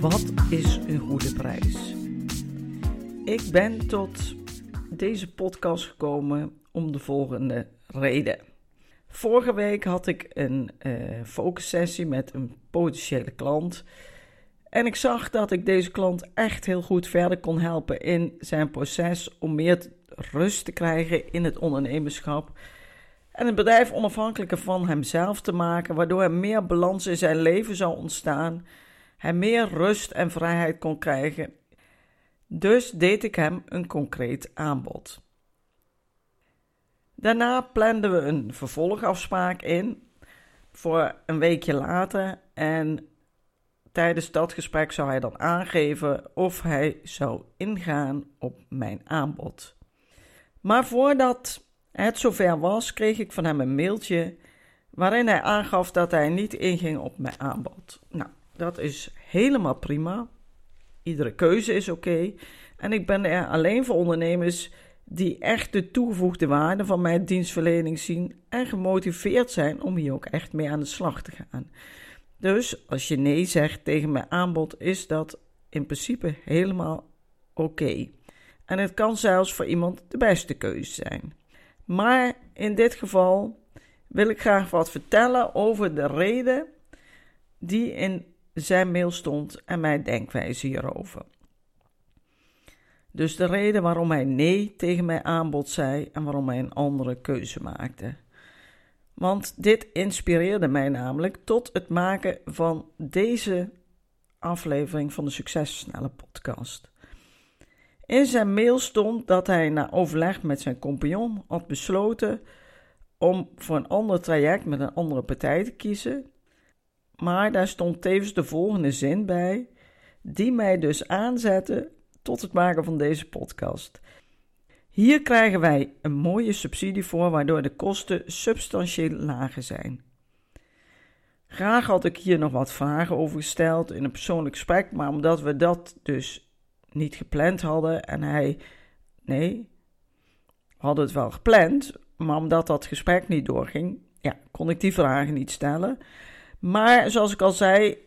Wat is een goede prijs? Ik ben tot deze podcast gekomen om de volgende reden. Vorige week had ik een uh, focussessie met een potentiële klant. En ik zag dat ik deze klant echt heel goed verder kon helpen in zijn proces om meer rust te krijgen in het ondernemerschap. En het bedrijf onafhankelijker van hemzelf te maken, waardoor er meer balans in zijn leven zou ontstaan hij meer rust en vrijheid kon krijgen. Dus deed ik hem een concreet aanbod. Daarna planden we een vervolgafspraak in voor een weekje later en tijdens dat gesprek zou hij dan aangeven of hij zou ingaan op mijn aanbod. Maar voordat het zover was, kreeg ik van hem een mailtje waarin hij aangaf dat hij niet inging op mijn aanbod. Nou, dat is helemaal prima. Iedere keuze is oké. En ik ben er alleen voor ondernemers die echt de toegevoegde waarde van mijn dienstverlening zien en gemotiveerd zijn om hier ook echt mee aan de slag te gaan. Dus als je nee zegt tegen mijn aanbod, is dat in principe helemaal oké. En het kan zelfs voor iemand de beste keuze zijn. Maar in dit geval wil ik graag wat vertellen over de reden die in zijn mail stond en mijn denkwijze hierover. Dus de reden waarom hij nee tegen mijn aanbod zei en waarom hij een andere keuze maakte. Want dit inspireerde mij namelijk tot het maken van deze aflevering van de Successnelle podcast. In zijn mail stond dat hij na overleg met zijn compagnon had besloten om voor een ander traject met een andere partij te kiezen maar daar stond tevens de volgende zin bij, die mij dus aanzette tot het maken van deze podcast. Hier krijgen wij een mooie subsidie voor, waardoor de kosten substantieel lager zijn. Graag had ik hier nog wat vragen over gesteld in een persoonlijk gesprek, maar omdat we dat dus niet gepland hadden en hij. Nee, hadden het wel gepland, maar omdat dat gesprek niet doorging, ja, kon ik die vragen niet stellen. Maar zoals ik al zei,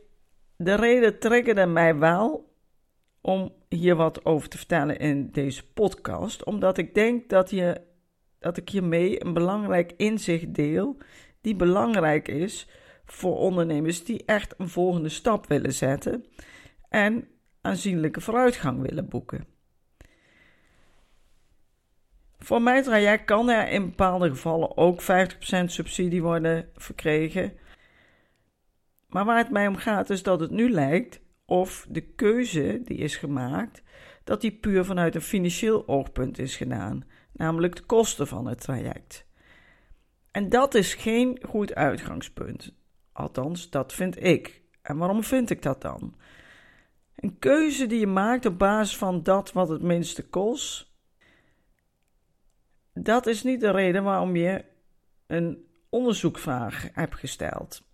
de reden triggerde mij wel om hier wat over te vertellen in deze podcast. Omdat ik denk dat, je, dat ik hiermee een belangrijk inzicht deel, die belangrijk is voor ondernemers die echt een volgende stap willen zetten en aanzienlijke vooruitgang willen boeken. Voor mijn traject kan er in bepaalde gevallen ook 50% subsidie worden verkregen. Maar waar het mij om gaat is dat het nu lijkt of de keuze die is gemaakt, dat die puur vanuit een financieel oogpunt is gedaan, namelijk de kosten van het traject. En dat is geen goed uitgangspunt. Althans, dat vind ik. En waarom vind ik dat dan? Een keuze die je maakt op basis van dat wat het minste kost, dat is niet de reden waarom je een onderzoekvraag hebt gesteld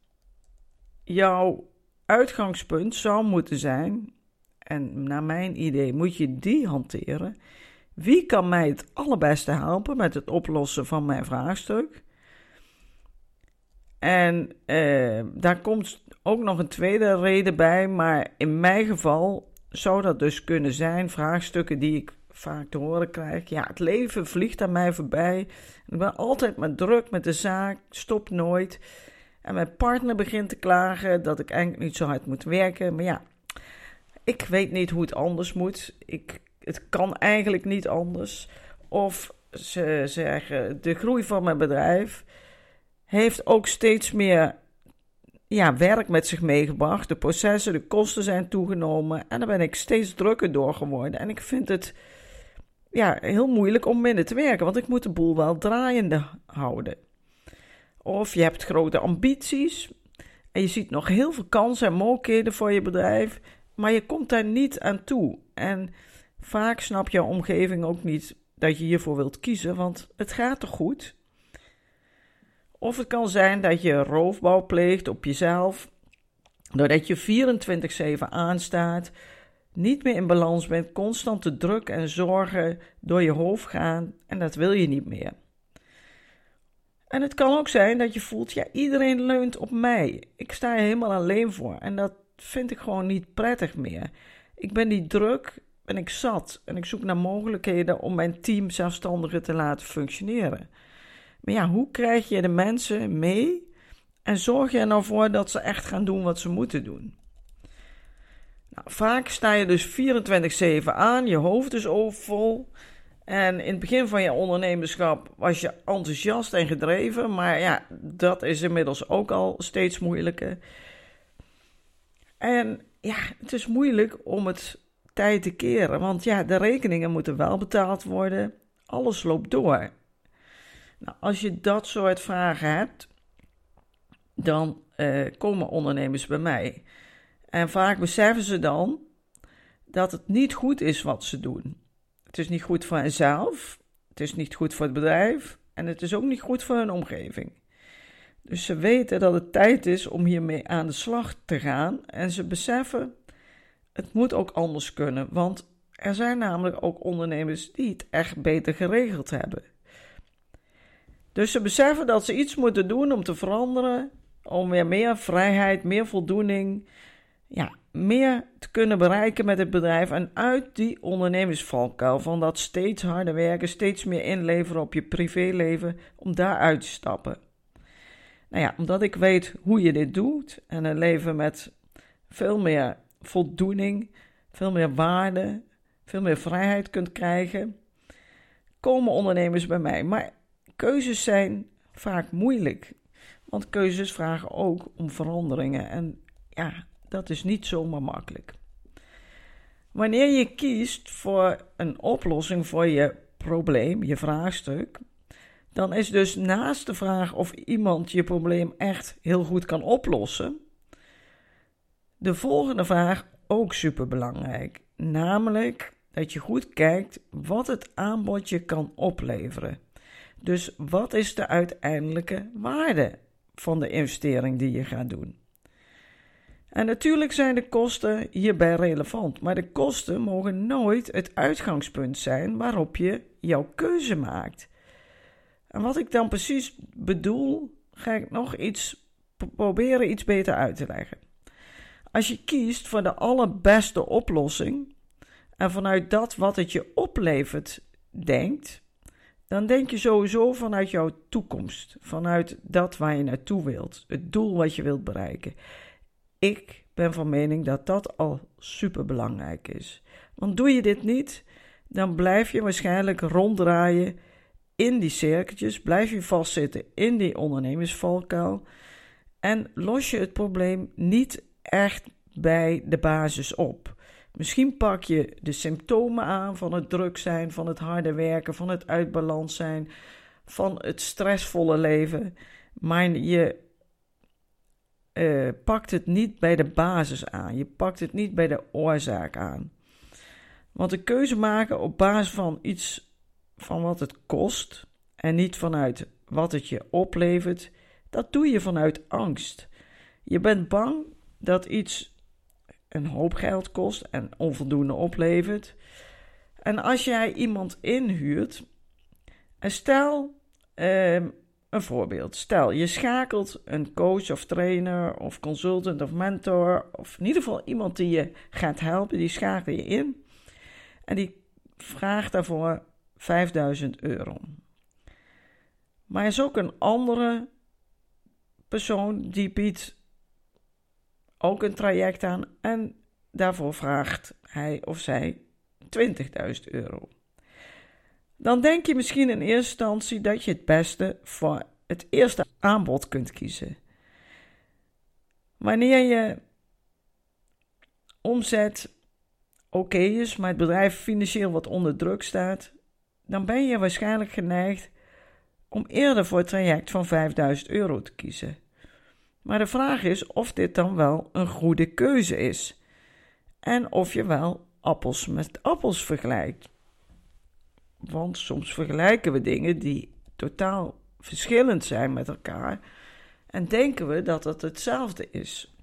jouw uitgangspunt zou moeten zijn, en naar mijn idee moet je die hanteren. Wie kan mij het allerbeste helpen met het oplossen van mijn vraagstuk? En eh, daar komt ook nog een tweede reden bij, maar in mijn geval zou dat dus kunnen zijn vraagstukken die ik vaak te horen krijg. Ja, het leven vliegt aan mij voorbij. Ik ben altijd maar druk met de zaak, stop nooit. En mijn partner begint te klagen dat ik eigenlijk niet zo hard moet werken. Maar ja, ik weet niet hoe het anders moet. Ik, het kan eigenlijk niet anders. Of ze zeggen, de groei van mijn bedrijf heeft ook steeds meer ja, werk met zich meegebracht. De processen, de kosten zijn toegenomen. En daar ben ik steeds drukker door geworden. En ik vind het ja, heel moeilijk om minder te werken, want ik moet de boel wel draaiende houden. Of je hebt grote ambities En je ziet nog heel veel kansen en mogelijkheden voor je bedrijf, maar je komt daar niet aan toe. En vaak snap je omgeving ook niet dat je hiervoor wilt kiezen, want het gaat toch goed? Of het kan zijn dat je roofbouw pleegt op jezelf, doordat je 24/7 aanstaat, niet meer in balans bent, constante druk en zorgen door je hoofd gaan en dat wil je niet meer. En het kan ook zijn dat je voelt, ja, iedereen leunt op mij. Ik sta er helemaal alleen voor en dat vind ik gewoon niet prettig meer. Ik ben die druk en ik zat en ik zoek naar mogelijkheden om mijn team zelfstandiger te laten functioneren. Maar ja, hoe krijg je de mensen mee en zorg je er nou voor dat ze echt gaan doen wat ze moeten doen? Nou, vaak sta je dus 24-7 aan, je hoofd is overvol. En in het begin van je ondernemerschap was je enthousiast en gedreven, maar ja, dat is inmiddels ook al steeds moeilijker. En ja, het is moeilijk om het tijd te keren, want ja, de rekeningen moeten wel betaald worden. Alles loopt door. Nou, als je dat soort vragen hebt, dan uh, komen ondernemers bij mij. En vaak beseffen ze dan dat het niet goed is wat ze doen. Het is niet goed voor henzelf, het is niet goed voor het bedrijf en het is ook niet goed voor hun omgeving. Dus ze weten dat het tijd is om hiermee aan de slag te gaan en ze beseffen het moet ook anders kunnen, want er zijn namelijk ook ondernemers die het echt beter geregeld hebben. Dus ze beseffen dat ze iets moeten doen om te veranderen, om weer meer vrijheid, meer voldoening, ja, meer te kunnen bereiken met het bedrijf en uit die ondernemersvalkuil van dat steeds harder werken, steeds meer inleveren op je privéleven, om daaruit te stappen. Nou ja, omdat ik weet hoe je dit doet en een leven met veel meer voldoening, veel meer waarde, veel meer vrijheid kunt krijgen, komen ondernemers bij mij. Maar keuzes zijn vaak moeilijk, want keuzes vragen ook om veranderingen. En ja, dat is niet zomaar makkelijk. Wanneer je kiest voor een oplossing voor je probleem, je vraagstuk, dan is dus naast de vraag of iemand je probleem echt heel goed kan oplossen, de volgende vraag ook superbelangrijk. Namelijk dat je goed kijkt wat het aanbod je kan opleveren. Dus wat is de uiteindelijke waarde van de investering die je gaat doen? En natuurlijk zijn de kosten hierbij relevant, maar de kosten mogen nooit het uitgangspunt zijn waarop je jouw keuze maakt. En wat ik dan precies bedoel, ga ik nog iets proberen iets beter uit te leggen. Als je kiest voor de allerbeste oplossing en vanuit dat wat het je oplevert denkt, dan denk je sowieso vanuit jouw toekomst, vanuit dat waar je naartoe wilt, het doel wat je wilt bereiken. Ik ben van mening dat dat al super belangrijk is. Want doe je dit niet, dan blijf je waarschijnlijk ronddraaien in die cirkeltjes, blijf je vastzitten in die ondernemersvalkuil en los je het probleem niet echt bij de basis op. Misschien pak je de symptomen aan van het druk zijn, van het harde werken, van het uitbalans zijn, van het stressvolle leven, maar je uh, pakt het niet bij de basis aan. Je pakt het niet bij de oorzaak aan. Want de keuze maken op basis van iets van wat het kost en niet vanuit wat het je oplevert, dat doe je vanuit angst. Je bent bang dat iets een hoop geld kost en onvoldoende oplevert. En als jij iemand inhuurt, stel, uh, een voorbeeld. Stel, je schakelt een coach of trainer of consultant of mentor, of in ieder geval iemand die je gaat helpen, die schakel je in. En die vraagt daarvoor 5000 euro. Maar er is ook een andere persoon die biedt ook een traject aan en daarvoor vraagt hij of zij 20.000 euro. Dan denk je misschien in eerste instantie dat je het beste voor het eerste aanbod kunt kiezen. Wanneer je omzet oké is, maar het bedrijf financieel wat onder druk staat, dan ben je waarschijnlijk geneigd om eerder voor het traject van 5000 euro te kiezen. Maar de vraag is of dit dan wel een goede keuze is. En of je wel appels met appels vergelijkt. Want soms vergelijken we dingen die totaal verschillend zijn met elkaar en denken we dat het hetzelfde is.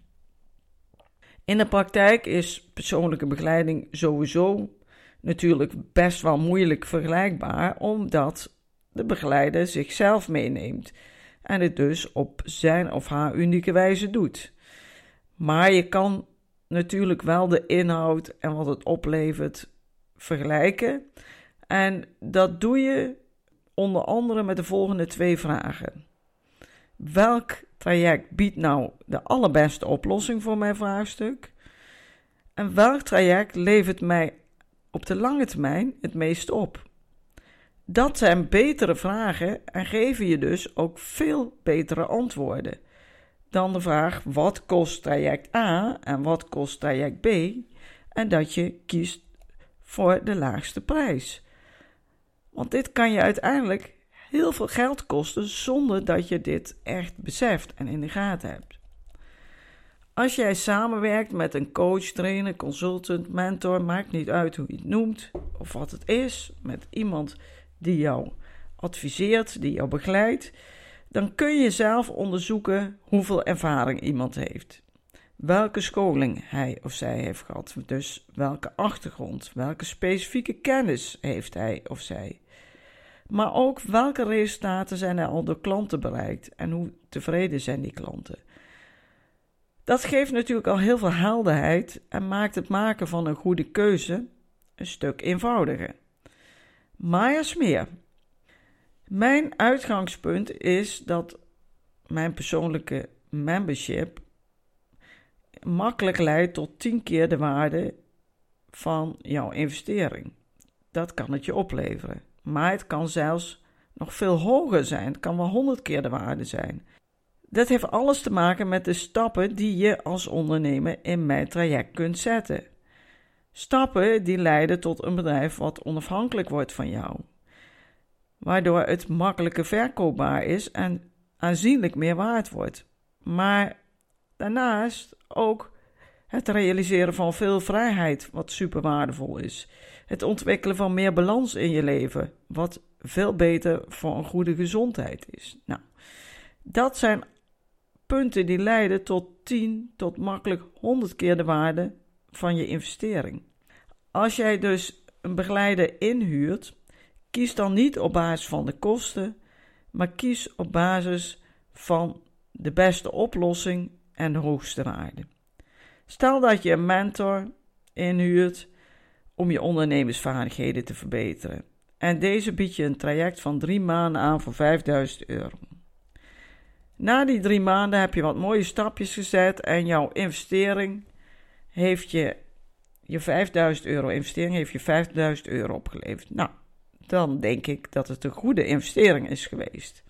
In de praktijk is persoonlijke begeleiding sowieso natuurlijk best wel moeilijk vergelijkbaar, omdat de begeleider zichzelf meeneemt en het dus op zijn of haar unieke wijze doet. Maar je kan natuurlijk wel de inhoud en wat het oplevert vergelijken. En dat doe je onder andere met de volgende twee vragen. Welk traject biedt nou de allerbeste oplossing voor mijn vraagstuk? En welk traject levert mij op de lange termijn het meest op? Dat zijn betere vragen en geven je dus ook veel betere antwoorden dan de vraag wat kost traject A en wat kost traject B en dat je kiest voor de laagste prijs. Want dit kan je uiteindelijk heel veel geld kosten zonder dat je dit echt beseft en in de gaten hebt. Als jij samenwerkt met een coach, trainer, consultant, mentor, maakt niet uit hoe je het noemt of wat het is, met iemand die jou adviseert, die jou begeleidt, dan kun je zelf onderzoeken hoeveel ervaring iemand heeft. Welke scholing hij of zij heeft gehad, dus welke achtergrond, welke specifieke kennis heeft hij of zij. Maar ook welke resultaten zijn er al door klanten bereikt en hoe tevreden zijn die klanten. Dat geeft natuurlijk al heel veel helderheid en maakt het maken van een goede keuze een stuk eenvoudiger. Er is meer. Mijn uitgangspunt is dat mijn persoonlijke membership makkelijk leidt tot 10 keer de waarde van jouw investering. Dat kan het je opleveren. Maar het kan zelfs nog veel hoger zijn. Het kan wel 100 keer de waarde zijn. Dat heeft alles te maken met de stappen die je als ondernemer in mijn traject kunt zetten. Stappen die leiden tot een bedrijf wat onafhankelijk wordt van jou waardoor het makkelijker verkoopbaar is en aanzienlijk meer waard wordt. Maar daarnaast ook het realiseren van veel vrijheid, wat super waardevol is. Het ontwikkelen van meer balans in je leven, wat veel beter voor een goede gezondheid is. Nou, dat zijn punten die leiden tot 10 tot makkelijk 100 keer de waarde van je investering. Als jij dus een begeleider inhuurt, Kies dan niet op basis van de kosten, maar kies op basis van de beste oplossing en de hoogste waarde. Stel dat je een mentor inhuurt om je ondernemersvaardigheden te verbeteren. En deze biedt je een traject van drie maanden aan voor 5000 euro. Na die drie maanden heb je wat mooie stapjes gezet en jouw investering heeft je, je 5000 euro investering heeft je 5000 euro opgeleverd. Nou, dan denk ik dat het een goede investering is geweest.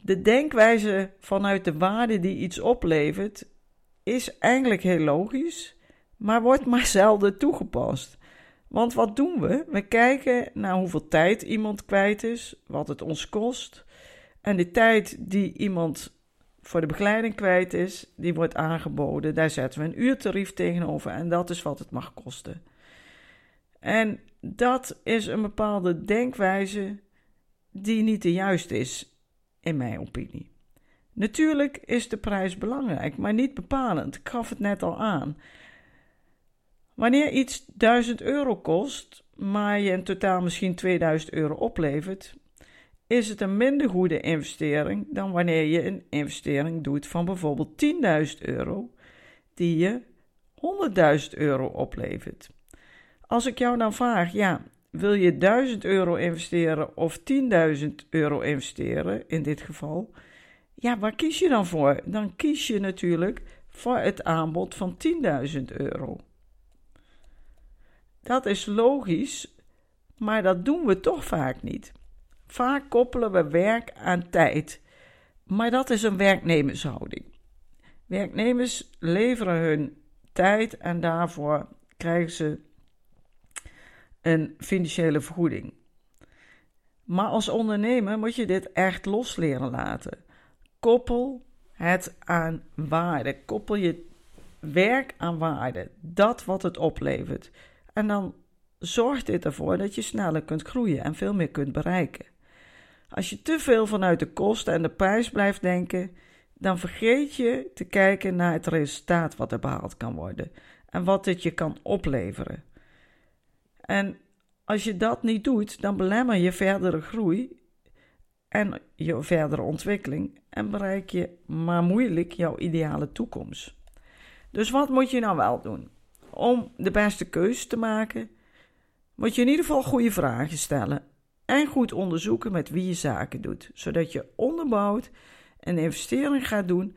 De denkwijze vanuit de waarde die iets oplevert is eigenlijk heel logisch, maar wordt maar zelden toegepast. Want wat doen we? We kijken naar hoeveel tijd iemand kwijt is, wat het ons kost. En de tijd die iemand voor de begeleiding kwijt is, die wordt aangeboden. Daar zetten we een uurtarief tegenover en dat is wat het mag kosten. En dat is een bepaalde denkwijze die niet de juiste is, in mijn opinie. Natuurlijk is de prijs belangrijk, maar niet bepalend. Ik gaf het net al aan. Wanneer iets 1000 euro kost, maar je in totaal misschien 2000 euro oplevert, is het een minder goede investering dan wanneer je een investering doet van bijvoorbeeld 10.000 euro, die je 100.000 euro oplevert. Als ik jou dan vraag, ja, wil je 1000 euro investeren of 10.000 euro investeren in dit geval? Ja, waar kies je dan voor? Dan kies je natuurlijk voor het aanbod van 10.000 euro. Dat is logisch, maar dat doen we toch vaak niet. Vaak koppelen we werk aan tijd, maar dat is een werknemershouding. Werknemers leveren hun tijd en daarvoor krijgen ze een financiële vergoeding. Maar als ondernemer moet je dit echt los leren laten. Koppel het aan waarde. Koppel je werk aan waarde. Dat wat het oplevert. En dan zorgt dit ervoor dat je sneller kunt groeien en veel meer kunt bereiken. Als je te veel vanuit de kosten en de prijs blijft denken, dan vergeet je te kijken naar het resultaat wat er behaald kan worden en wat dit je kan opleveren. En als je dat niet doet, dan belemmer je verdere groei en je verdere ontwikkeling en bereik je maar moeilijk jouw ideale toekomst. Dus wat moet je nou wel doen? Om de beste keuze te maken, moet je in ieder geval goede vragen stellen en goed onderzoeken met wie je zaken doet, zodat je onderbouwd een investering gaat doen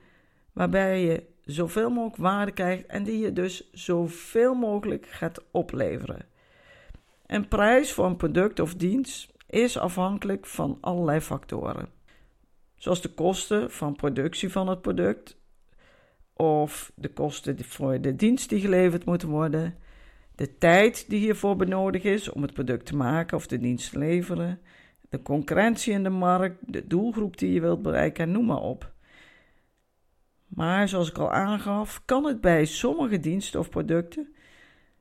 waarbij je zoveel mogelijk waarde krijgt en die je dus zoveel mogelijk gaat opleveren. Een prijs voor een product of dienst is afhankelijk van allerlei factoren, zoals de kosten van productie van het product of de kosten voor de dienst die geleverd moet worden, de tijd die hiervoor benodigd is om het product te maken of de dienst te leveren, de concurrentie in de markt, de doelgroep die je wilt bereiken en noem maar op. Maar zoals ik al aangaf, kan het bij sommige diensten of producten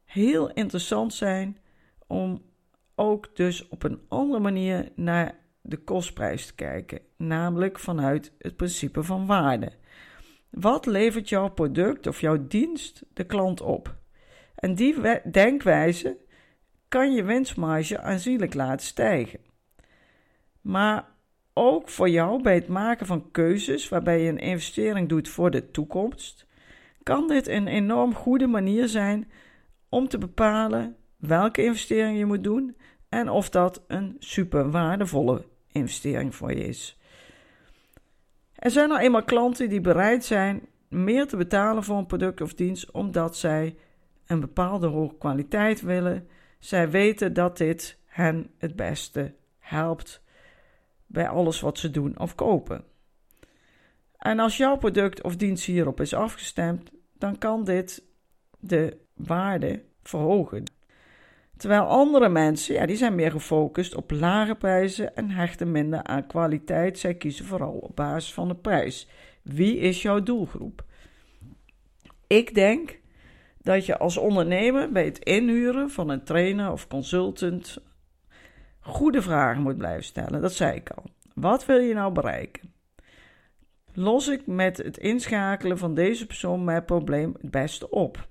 heel interessant zijn om ook dus op een andere manier naar de kostprijs te kijken, namelijk vanuit het principe van waarde. Wat levert jouw product of jouw dienst de klant op? En die denkwijze kan je winstmarge aanzienlijk laten stijgen. Maar ook voor jou bij het maken van keuzes waarbij je een investering doet voor de toekomst, kan dit een enorm goede manier zijn om te bepalen welke investering je moet doen en of dat een super waardevolle investering voor je is. Er zijn nou eenmaal klanten die bereid zijn meer te betalen voor een product of dienst omdat zij een bepaalde hoge kwaliteit willen. Zij weten dat dit hen het beste helpt bij alles wat ze doen of kopen. En als jouw product of dienst hierop is afgestemd, dan kan dit de waarde verhogen. Terwijl andere mensen, ja, die zijn meer gefocust op lage prijzen en hechten minder aan kwaliteit. Zij kiezen vooral op basis van de prijs. Wie is jouw doelgroep? Ik denk dat je als ondernemer bij het inhuren van een trainer of consultant goede vragen moet blijven stellen. Dat zei ik al. Wat wil je nou bereiken? Los ik met het inschakelen van deze persoon mijn probleem het beste op?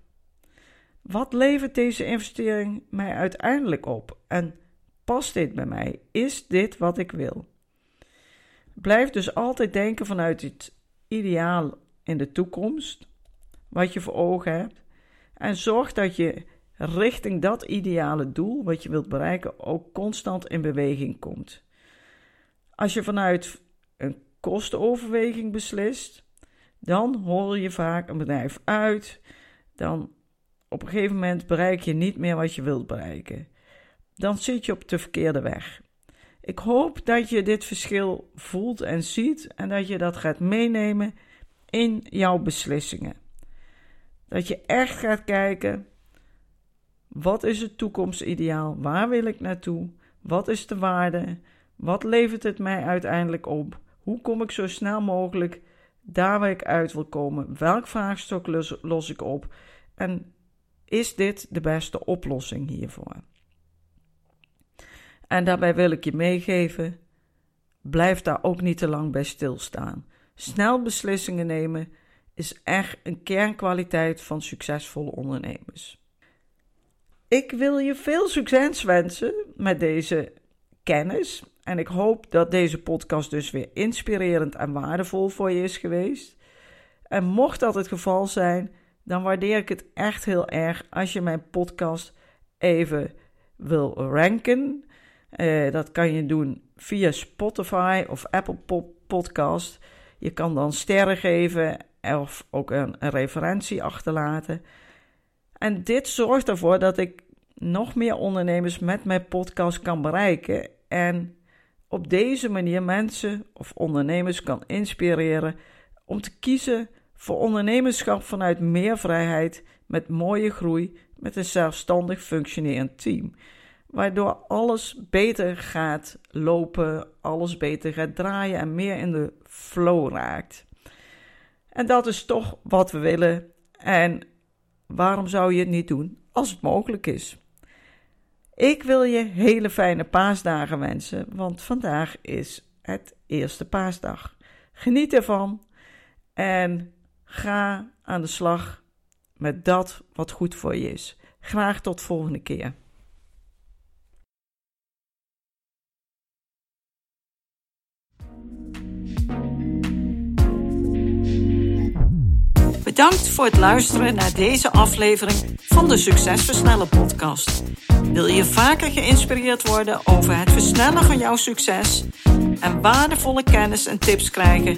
Wat levert deze investering mij uiteindelijk op? En past dit bij mij? Is dit wat ik wil? Blijf dus altijd denken vanuit het ideaal in de toekomst, wat je voor ogen hebt. En zorg dat je richting dat ideale doel, wat je wilt bereiken, ook constant in beweging komt. Als je vanuit een kostenoverweging beslist, dan hoor je vaak een bedrijf uit. Dan op een gegeven moment bereik je niet meer wat je wilt bereiken. Dan zit je op de verkeerde weg. Ik hoop dat je dit verschil voelt en ziet en dat je dat gaat meenemen in jouw beslissingen. Dat je echt gaat kijken: wat is het toekomstideaal? Waar wil ik naartoe? Wat is de waarde? Wat levert het mij uiteindelijk op? Hoe kom ik zo snel mogelijk daar waar ik uit wil komen? Welk vraagstuk los, los ik op? En is dit de beste oplossing hiervoor? En daarbij wil ik je meegeven: blijf daar ook niet te lang bij stilstaan. Snel beslissingen nemen is echt een kernkwaliteit van succesvolle ondernemers. Ik wil je veel succes wensen met deze kennis. En ik hoop dat deze podcast dus weer inspirerend en waardevol voor je is geweest. En mocht dat het geval zijn, dan waardeer ik het echt heel erg als je mijn podcast even wil ranken. Uh, dat kan je doen via Spotify of Apple Podcast. Je kan dan sterren geven of ook een referentie achterlaten. En dit zorgt ervoor dat ik nog meer ondernemers met mijn podcast kan bereiken en op deze manier mensen of ondernemers kan inspireren om te kiezen voor ondernemerschap vanuit meer vrijheid, met mooie groei, met een zelfstandig functionerend team. Waardoor alles beter gaat lopen, alles beter gaat draaien en meer in de flow raakt. En dat is toch wat we willen. En waarom zou je het niet doen als het mogelijk is? Ik wil je hele fijne paasdagen wensen, want vandaag is het eerste paasdag. Geniet ervan en ga aan de slag met dat wat goed voor je is. Graag tot volgende keer. Bedankt voor het luisteren naar deze aflevering van de Succesversnellen podcast. Wil je vaker geïnspireerd worden over het versnellen van jouw succes en waardevolle kennis en tips krijgen